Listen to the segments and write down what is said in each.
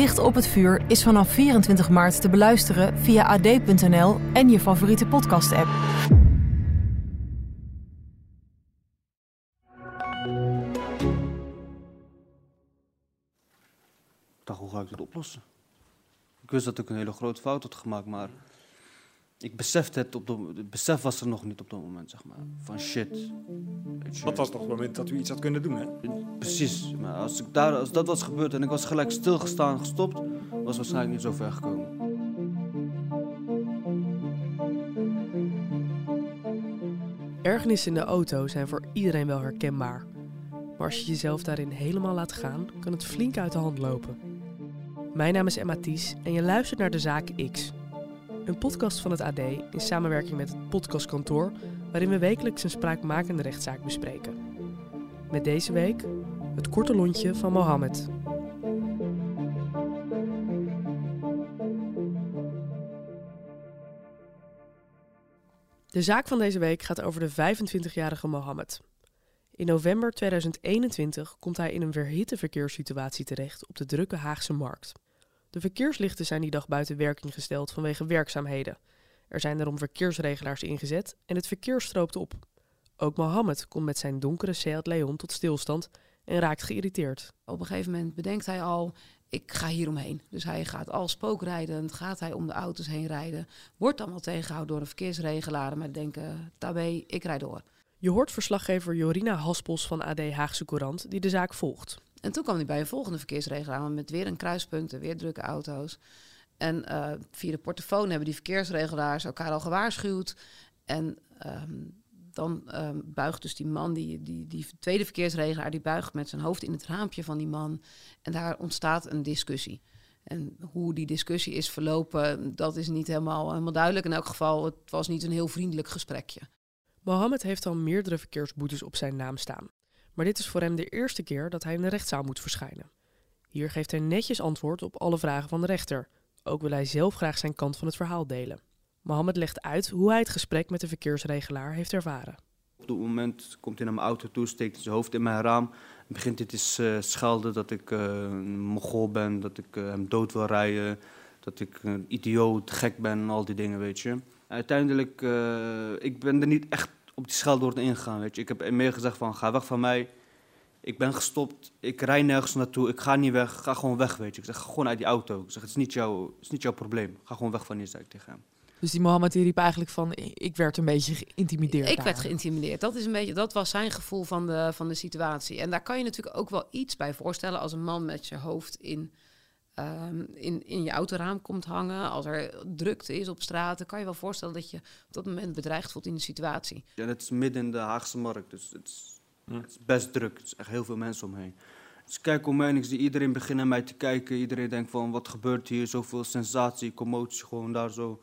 Dicht op het vuur is vanaf 24 maart te beluisteren via ad.nl en je favoriete podcast-app. Dacht, hoe ga ik dit oplossen? Ik wist dat ik een hele grote fout had gemaakt, maar ik besefte het op de, het besef was er nog niet op dat moment, zeg maar. Van shit. Dat was toch het moment dat u iets had kunnen doen, hè? Precies. Maar als, ik daar, als dat was gebeurd en ik was gelijk stilgestaan, gestopt, was waarschijnlijk niet zo ver gekomen. Ergernissen in de auto zijn voor iedereen wel herkenbaar. Maar als je jezelf daarin helemaal laat gaan, kan het flink uit de hand lopen. Mijn naam is Emma Ties en je luistert naar De Zaak X. Een podcast van het AD in samenwerking met het Podcastkantoor, waarin we wekelijks een spraakmakende rechtszaak bespreken. Met deze week het korte lontje van Mohammed. De zaak van deze week gaat over de 25-jarige Mohammed. In november 2021 komt hij in een verhitte verkeerssituatie terecht op de drukke Haagse markt. De verkeerslichten zijn die dag buiten werking gesteld vanwege werkzaamheden. Er zijn daarom verkeersregelaars ingezet en het verkeer stroopt op. Ook Mohammed komt met zijn donkere Seat Leon tot stilstand en raakt geïrriteerd. Op een gegeven moment bedenkt hij al, ik ga hier omheen. Dus hij gaat al spookrijdend, gaat hij om de auto's heen rijden. Wordt dan wel tegengehouden door een verkeersregelaar, maar denken, tabé, ik rijd door. Je hoort verslaggever Jorina Haspels van AD Haagse Courant die de zaak volgt. En toen kwam hij bij een volgende verkeersregelaar met weer een kruispunt en weer drukke auto's. En eh, via de portofoon hebben die verkeersregelaars elkaar al gewaarschuwd. En ehm, dan ehm, buigt dus die man, die, die, die tweede verkeersregelaar, die buigt met zijn hoofd in het raampje van die man. En daar ontstaat een discussie. En hoe die discussie is verlopen, dat is niet helemaal, helemaal duidelijk. In elk geval, het was niet een heel vriendelijk gesprekje. Mohammed heeft al meerdere verkeersboetes op zijn naam staan. Maar dit is voor hem de eerste keer dat hij in de rechtszaal moet verschijnen. Hier geeft hij netjes antwoord op alle vragen van de rechter. Ook wil hij zelf graag zijn kant van het verhaal delen. Mohammed legt uit hoe hij het gesprek met de verkeersregelaar heeft ervaren. Op dat moment komt hij naar mijn auto toe, steekt zijn hoofd in mijn raam. En begint hij te uh, schelden dat ik uh, een mogol ben, dat ik uh, hem dood wil rijden. Dat ik een idioot, gek ben en al die dingen, weet je. Uiteindelijk, ik ben er niet echt op die scheldwoord ingegaan, weet je. Ik heb meer gezegd van, ga weg van mij. Ik ben gestopt, ik rij nergens naartoe, ik ga niet weg, ga gewoon weg, weet je. Ik zeg, ga gewoon uit die auto. Ik zeg, het is niet, jouw, het is niet jouw probleem. Ga gewoon weg van hier, zei ik tegen hem. Dus die Mohammed die riep eigenlijk van, ik werd een beetje geïntimideerd. Ik daar. werd geïntimideerd. Dat, is een beetje, dat was zijn gevoel van de, van de situatie. En daar kan je natuurlijk ook wel iets bij voorstellen als een man met je hoofd in, um, in, in je autoraam komt hangen. Als er drukte is op straat, dan kan je wel voorstellen dat je op dat moment bedreigd voelt in de situatie. Ja, het is midden in de Haagse markt, dus het is, het is best druk. Er zijn echt heel veel mensen omheen. Dus kijk om mij, ik zie iedereen beginnen mij te kijken. Iedereen denkt van, wat gebeurt hier? Zoveel sensatie, commotie, gewoon daar zo.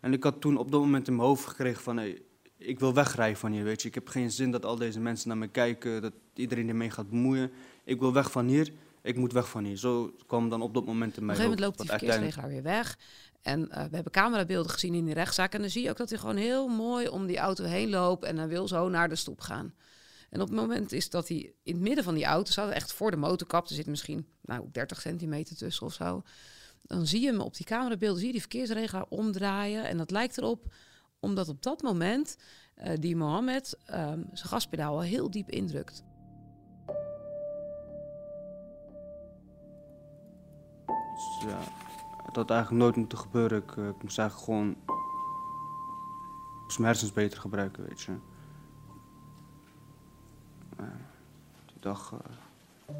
En ik had toen op dat moment in mijn hoofd gekregen van... Hey, ik wil wegrijden van hier, weet je. Ik heb geen zin dat al deze mensen naar me kijken, dat iedereen ermee gaat bemoeien. Ik wil weg van hier, ik moet weg van hier. Zo kwam dan op dat moment in Op een gegeven moment loopt die verkeersregelaar weer weg. En uh, we hebben camerabeelden gezien in die rechtszaak. En dan zie je ook dat hij gewoon heel mooi om die auto heen loopt. En dan wil zo naar de stoep gaan. En op het moment is dat hij in het midden van die auto staat, echt voor de motorkap. Er zit misschien nou, 30 centimeter tussen of zo. Dan zie je hem op die camerabeelden, zie je die verkeersregelaar omdraaien. En dat lijkt erop, omdat op dat moment uh, die Mohammed uh, zijn gaspedaal al heel diep indrukt. Dus, ja, het had eigenlijk nooit moeten gebeuren. Ik, uh, ik moest eigenlijk gewoon mijn hersens beter gebruiken, weet je. Die dag uh,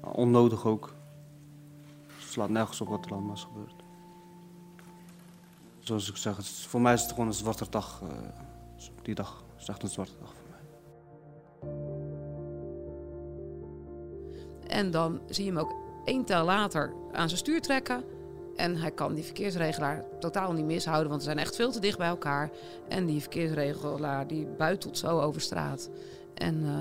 onnodig ook. Het slaat nergens op wat er allemaal is gebeurd. Zoals ik zeg, het voor mij is het gewoon een zwarte dag. Uh, die dag is echt een zwarte dag voor mij. En dan zie je hem ook één tel later aan zijn stuur trekken. En hij kan die verkeersregelaar totaal niet mishouden, want ze zijn echt veel te dicht bij elkaar. En die verkeersregelaar die buitelt zo over straat. En uh,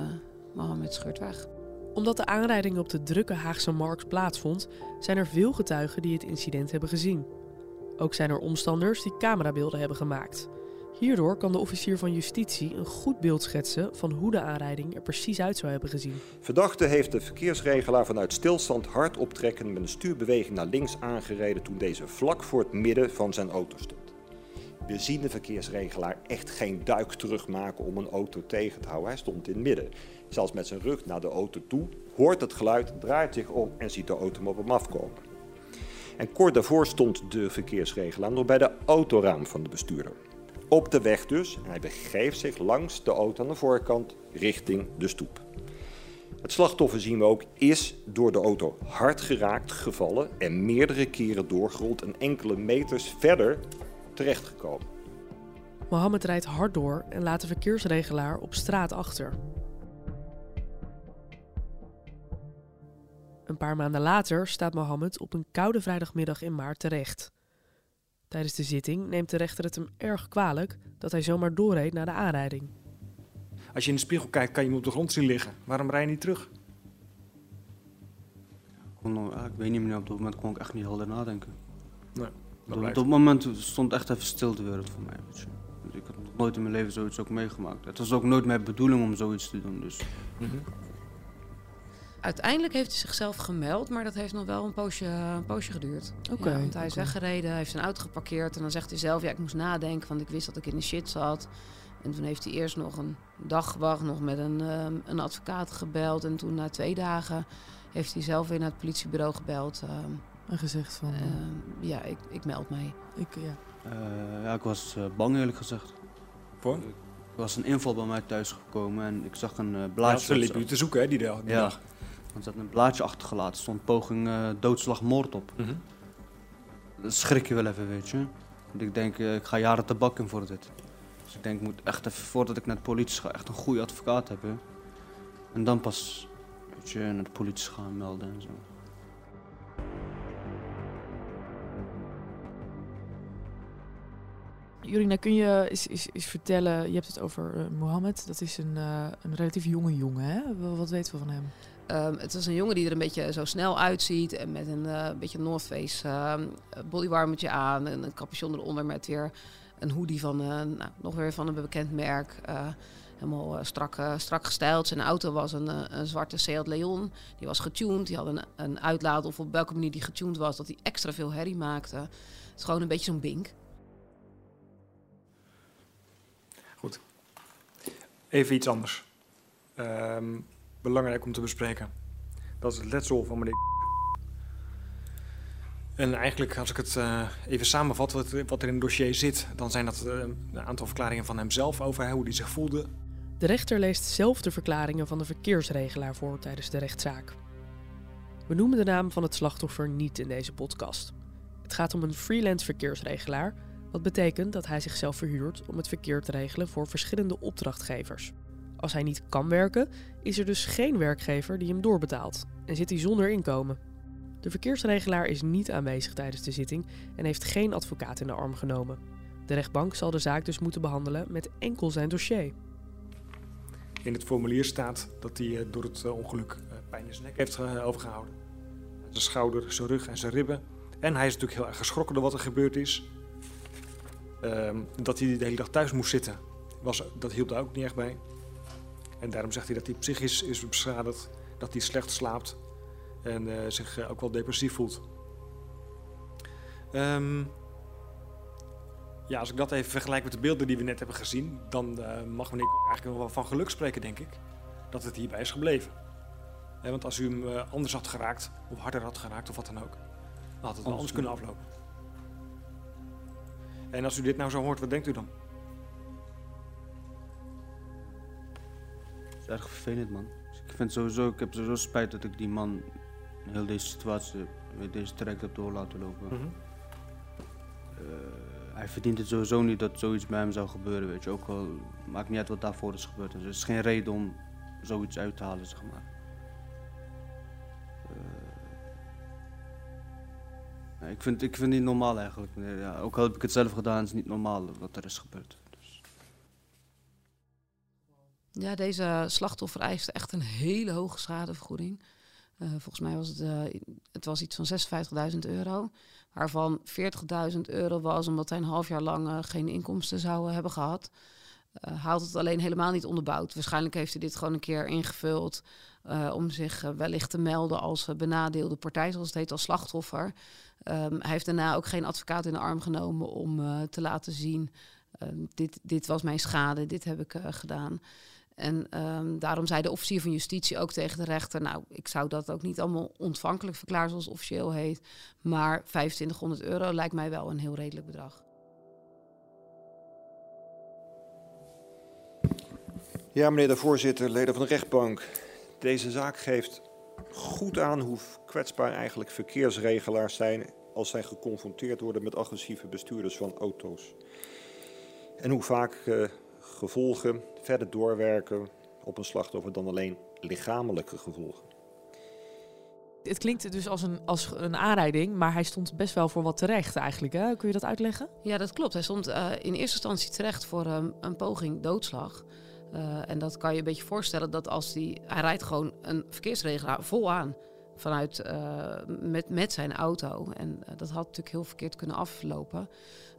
Mohammed scheurt weg. Omdat de aanrijding op de drukke Haagse markt plaatsvond, zijn er veel getuigen die het incident hebben gezien. Ook zijn er omstanders die camerabeelden hebben gemaakt. Hierdoor kan de officier van justitie een goed beeld schetsen van hoe de aanrijding er precies uit zou hebben gezien. Verdachte heeft de verkeersregelaar vanuit stilstand hard optrekkend met een stuurbeweging naar links aangereden toen deze vlak voor het midden van zijn auto stond. We zien de verkeersregelaar echt geen duik terugmaken om een auto tegen te houden. Hij stond in het midden. Zelfs met zijn rug naar de auto toe, hoort het geluid, draait zich om en ziet de auto op hem afkomen. En kort daarvoor stond de verkeersregelaar nog bij de autoraam van de bestuurder. Op de weg dus, hij begeeft zich langs de auto aan de voorkant richting de stoep. Het slachtoffer zien we ook is door de auto hard geraakt, gevallen en meerdere keren doorgerold en enkele meters verder terechtgekomen. Mohammed rijdt hard door en laat de verkeersregelaar op straat achter. Een paar maanden later staat Mohammed op een koude vrijdagmiddag in maart terecht. Tijdens de zitting neemt de rechter het hem erg kwalijk dat hij zomaar doorreed naar de aanrijding. Als je in de spiegel kijkt, kan je hem op de grond zien liggen. Waarom rij je niet terug? ik weet niet meer, op dat moment kon ik echt niet helder nadenken. Nee, op, op dat moment stond echt even stil de wereld voor mij. Weet je. Ik heb nog nooit in mijn leven zoiets ook meegemaakt. Het was ook nooit mijn bedoeling om zoiets te doen. Dus. Mhm. Uiteindelijk heeft hij zichzelf gemeld, maar dat heeft nog wel een poosje, een poosje geduurd. Oké. Ja, want hij is weggereden, hij heeft zijn auto geparkeerd en dan zegt hij zelf: Ja, ik moest nadenken, want ik wist dat ik in de shit zat. En toen heeft hij eerst nog een dag gewacht, nog met een, ehm, een advocaat gebeld. En toen na twee dagen heeft hij zelf weer naar het politiebureau gebeld. ehm, En gezegd van... eh, ehm, ja, ik, ik meld mij. ik, ja. Eh, ja, ik was eh, bang eerlijk gezegd. Voor? Er was een inval bij mij thuis gekomen en ik zag een eh, Ja, blaadje. ze liepen u te zoeken, hè, die, dag- die Ja. dag. Want ze had een blaadje achtergelaten. Er stond poging eh, doodslag moord op. Mhm. Dat schrik je wel even, weet je. Want ik denk, eh, ik ga jaren te bak in voor dit. Dus ik denk, ik moet echt even, voordat ik naar de politie ga, echt een goede advocaat hebben. En dan pas, weet je, naar de politie gaan melden en zo. Jurina, kun je eens, eens, eens vertellen, je hebt het over eh, Mohammed, dat is een, eh, een relatief jonge jongen, hè? Wa- Wat weten we van hem? Ehm, het is een jongen die er een beetje zo snel uitziet. En met een eh, beetje North Face ehm, bodywarmertje aan. En een capuchon eronder met weer een hoodie van, eh, nou, nog weer van een bekend merk. Eh, helemaal strak, strak gestyled. Zijn auto was een, een zwarte Seat Leon. Die was getuned. Die had een, een uitlaat of op welke manier die getuned was. Dat hij extra veel herrie maakte. Het is gewoon een beetje zo'n bink. Even iets anders. Ehm, belangrijk om te bespreken. Dat is het letsel van meneer En eigenlijk, als ik het eh, even samenvat, wat, wat er in het dossier zit... dan zijn dat eh, een aantal verklaringen van hemzelf over hoe hij zich voelde. De rechter leest zelf de verklaringen van de verkeersregelaar voor tijdens de rechtszaak. We noemen de naam van het slachtoffer niet in deze podcast. Het gaat om een freelance verkeersregelaar, wat betekent dat hij zichzelf verhuurt om het verkeer te regelen voor verschillende opdrachtgevers. Als hij niet kan werken, is er dus geen werkgever die hem doorbetaalt en zit hij zonder inkomen. De verkeersregelaar is niet aanwezig tijdens de zitting en heeft geen advocaat in de arm genomen. De rechtbank zal de zaak dus moeten behandelen met enkel zijn dossier. In het formulier staat dat hij eh, door het eh, ongeluk eh, pijn in zijn nek heeft eh, overgehouden. Zijn schouder, zijn rug en zijn ribben. En hij is natuurlijk heel erg geschrokken door wat er gebeurd is. Ehm, dat hij de hele dag thuis moest zitten, was, dat hielp daar ook niet echt bij. En daarom zegt hij dat hij psychisch is beschadigd, dat hij slecht slaapt en eh, zich eh, ook wel depressief voelt. Ehm, ja, als ik dat even vergelijk met de beelden die we net hebben gezien, dan eh, mag meneer eigenlijk nog wel van geluk spreken, denk ik, dat het hierbij is gebleven. Want als u hem anders had geraakt, of harder had geraakt, of wat dan ook, dan had het wel anders kunnen aflopen. En als u dit nou zo hoort, wat denkt u dan? Is erg vervelend, man. Dus ik vind sowieso, ik heb sowieso spijt dat ik die man heel deze situatie, deze traject heb door laten lopen. Mhm. Eh, hij verdient het sowieso niet dat zoiets bij hem zou gebeuren, weet je. Ook al maakt niet uit wat daarvoor is gebeurd. Dus er is geen reden om zoiets uit te halen, zeg maar. Eh, ik, vind, ik vind het niet normaal eigenlijk. Nee, ja, ook al heb ik het zelf gedaan, is het niet normaal wat er is gebeurd. Ja, deze slachtoffer eiste echt een hele hoge schadevergoeding. Uh, volgens mij was het, uh, het was iets van 56.000 euro. Waarvan 40.000 euro was omdat hij een half jaar lang uh, geen inkomsten zou hebben gehad. haalt het alleen helemaal niet onderbouwd. Waarschijnlijk heeft hij dit gewoon een keer ingevuld om zich wellicht te melden als benadeelde partij, zoals het heet, als slachtoffer. Um, hij heeft daarna ook geen advocaat in de arm genomen om te laten zien: ehm, dit, dit was mijn schade, dit heb ik gedaan. En um, daarom zei de officier van justitie ook tegen de rechter: Nou, ik zou dat ook niet allemaal ontvankelijk verklaren zoals officieel heet. Maar 2500 euro lijkt mij wel een heel redelijk bedrag. Ja, meneer de voorzitter, leden van de rechtbank. Deze zaak geeft goed aan hoe kwetsbaar eigenlijk verkeersregelaars zijn als zij geconfronteerd worden met agressieve bestuurders van auto's. En hoe vaak uh, gevolgen verder doorwerken op een slachtoffer dan alleen lichamelijke gevolgen. Het klinkt dus als een, als een aanrijding, maar hij stond best wel voor wat terecht eigenlijk. Hè? Kun je dat uitleggen? Ja, dat klopt. Hij stond uh, in eerste instantie terecht voor um, een poging doodslag. Uh, en dat kan je een beetje voorstellen dat als hij... Hij rijdt gewoon een verkeersregelaar vol aan vanuit, uh, met, met zijn auto. En dat had natuurlijk heel verkeerd kunnen aflopen.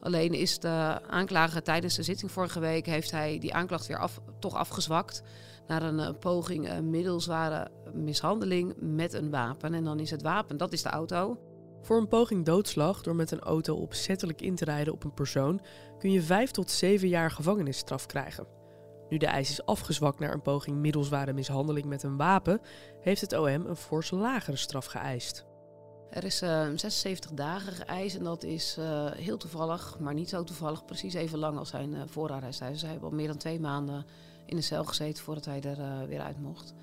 Alleen is de aanklager tijdens de zitting vorige week... heeft hij die aanklacht weer toch afgezwakt... naar een uh, poging uh, middelzware mishandeling met een wapen. En dan is het wapen, dat is de auto. Voor een poging doodslag door met een auto opzettelijk in te rijden op een persoon... kun je vijf tot zeven jaar gevangenisstraf krijgen. Nu de eis is afgezwakt naar een poging middelzware mishandeling met een wapen... heeft het OM een fors lagere straf geëist. Er is uh, 76 dagen geëist en dat is uh, heel toevallig, maar niet zo toevallig, precies even lang als zijn uh, voorarrest. Dus hij heeft al meer dan twee maanden in de cel gezeten voordat hij er uh, weer uit mocht.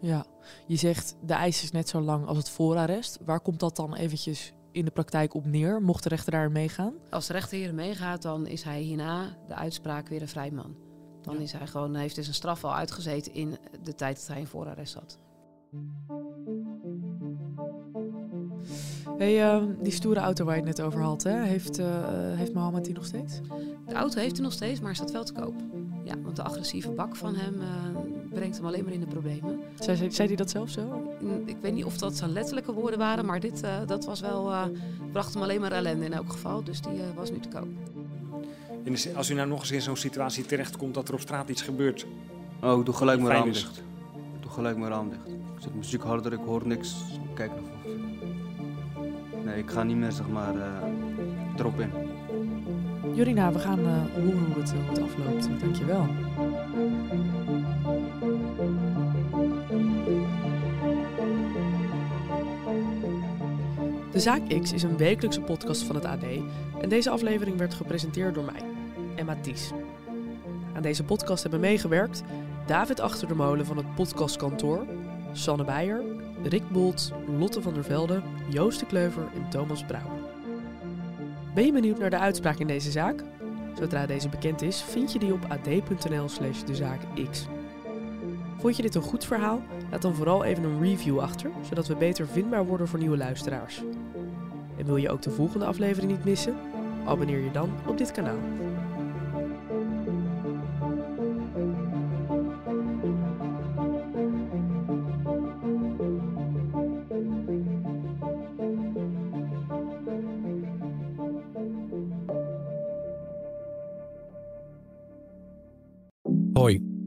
Ja, je zegt de eis is net zo lang als het voorarrest. Waar komt dat dan eventjes in de praktijk op neer? Mocht de rechter daar meegaan? Als de rechter hier meegaat, dan is hij hierna de uitspraak weer een vrij man. Dan ja. is hij gewoon, heeft dus een straf al uitgezeten in de tijd dat hij in voorarrest zat. Hey, uh, die stoere auto waar je het net over had, hè? Heeft, uh, heeft Mohammed die nog steeds? De auto heeft hij nog steeds, maar staat wel te koop. Ja, want de agressieve bak van hem uh, brengt hem alleen maar in de problemen. Zei, zei, zei hij dat zelf zo? Ik weet niet of dat zijn letterlijke woorden waren, maar dit dat was wel, bracht hem alleen maar ellende in elk geval. Dus die was nu te koop. De, als u nou nog eens in zo'n situatie terechtkomt dat er op straat iets gebeurt. Oh, ik doe gelijk mijn raam dicht. Ik doe gelijk mijn raam dicht. Ik zet muziek harder, ik hoor niks. Kijk naar voren. Nee, ik ga niet meer zeg maar uh, erop in. Jorina, we gaan uh, horen hoe het, hoe het afloopt. Dankjewel. De Zaak X is een wekelijkse podcast van het AD en deze aflevering werd gepresenteerd door mij, Aan deze podcast hebben meegewerkt David Achter de Molen van het podcastkantoor, Sanne Beijer, Rick Bolt, Lotte van der Velde, Joost de Kleuver en Thomas Brouwer. Ben je benieuwd naar de uitspraak in deze zaak? Zodra deze bekend is, vind je die op ad.nl slash dezaakx. Vond je dit een goed verhaal? Laat dan vooral even een review achter, zodat we beter vindbaar worden voor nieuwe luisteraars. En wil je ook de volgende aflevering niet missen? Abonneer je dan op dit kanaal.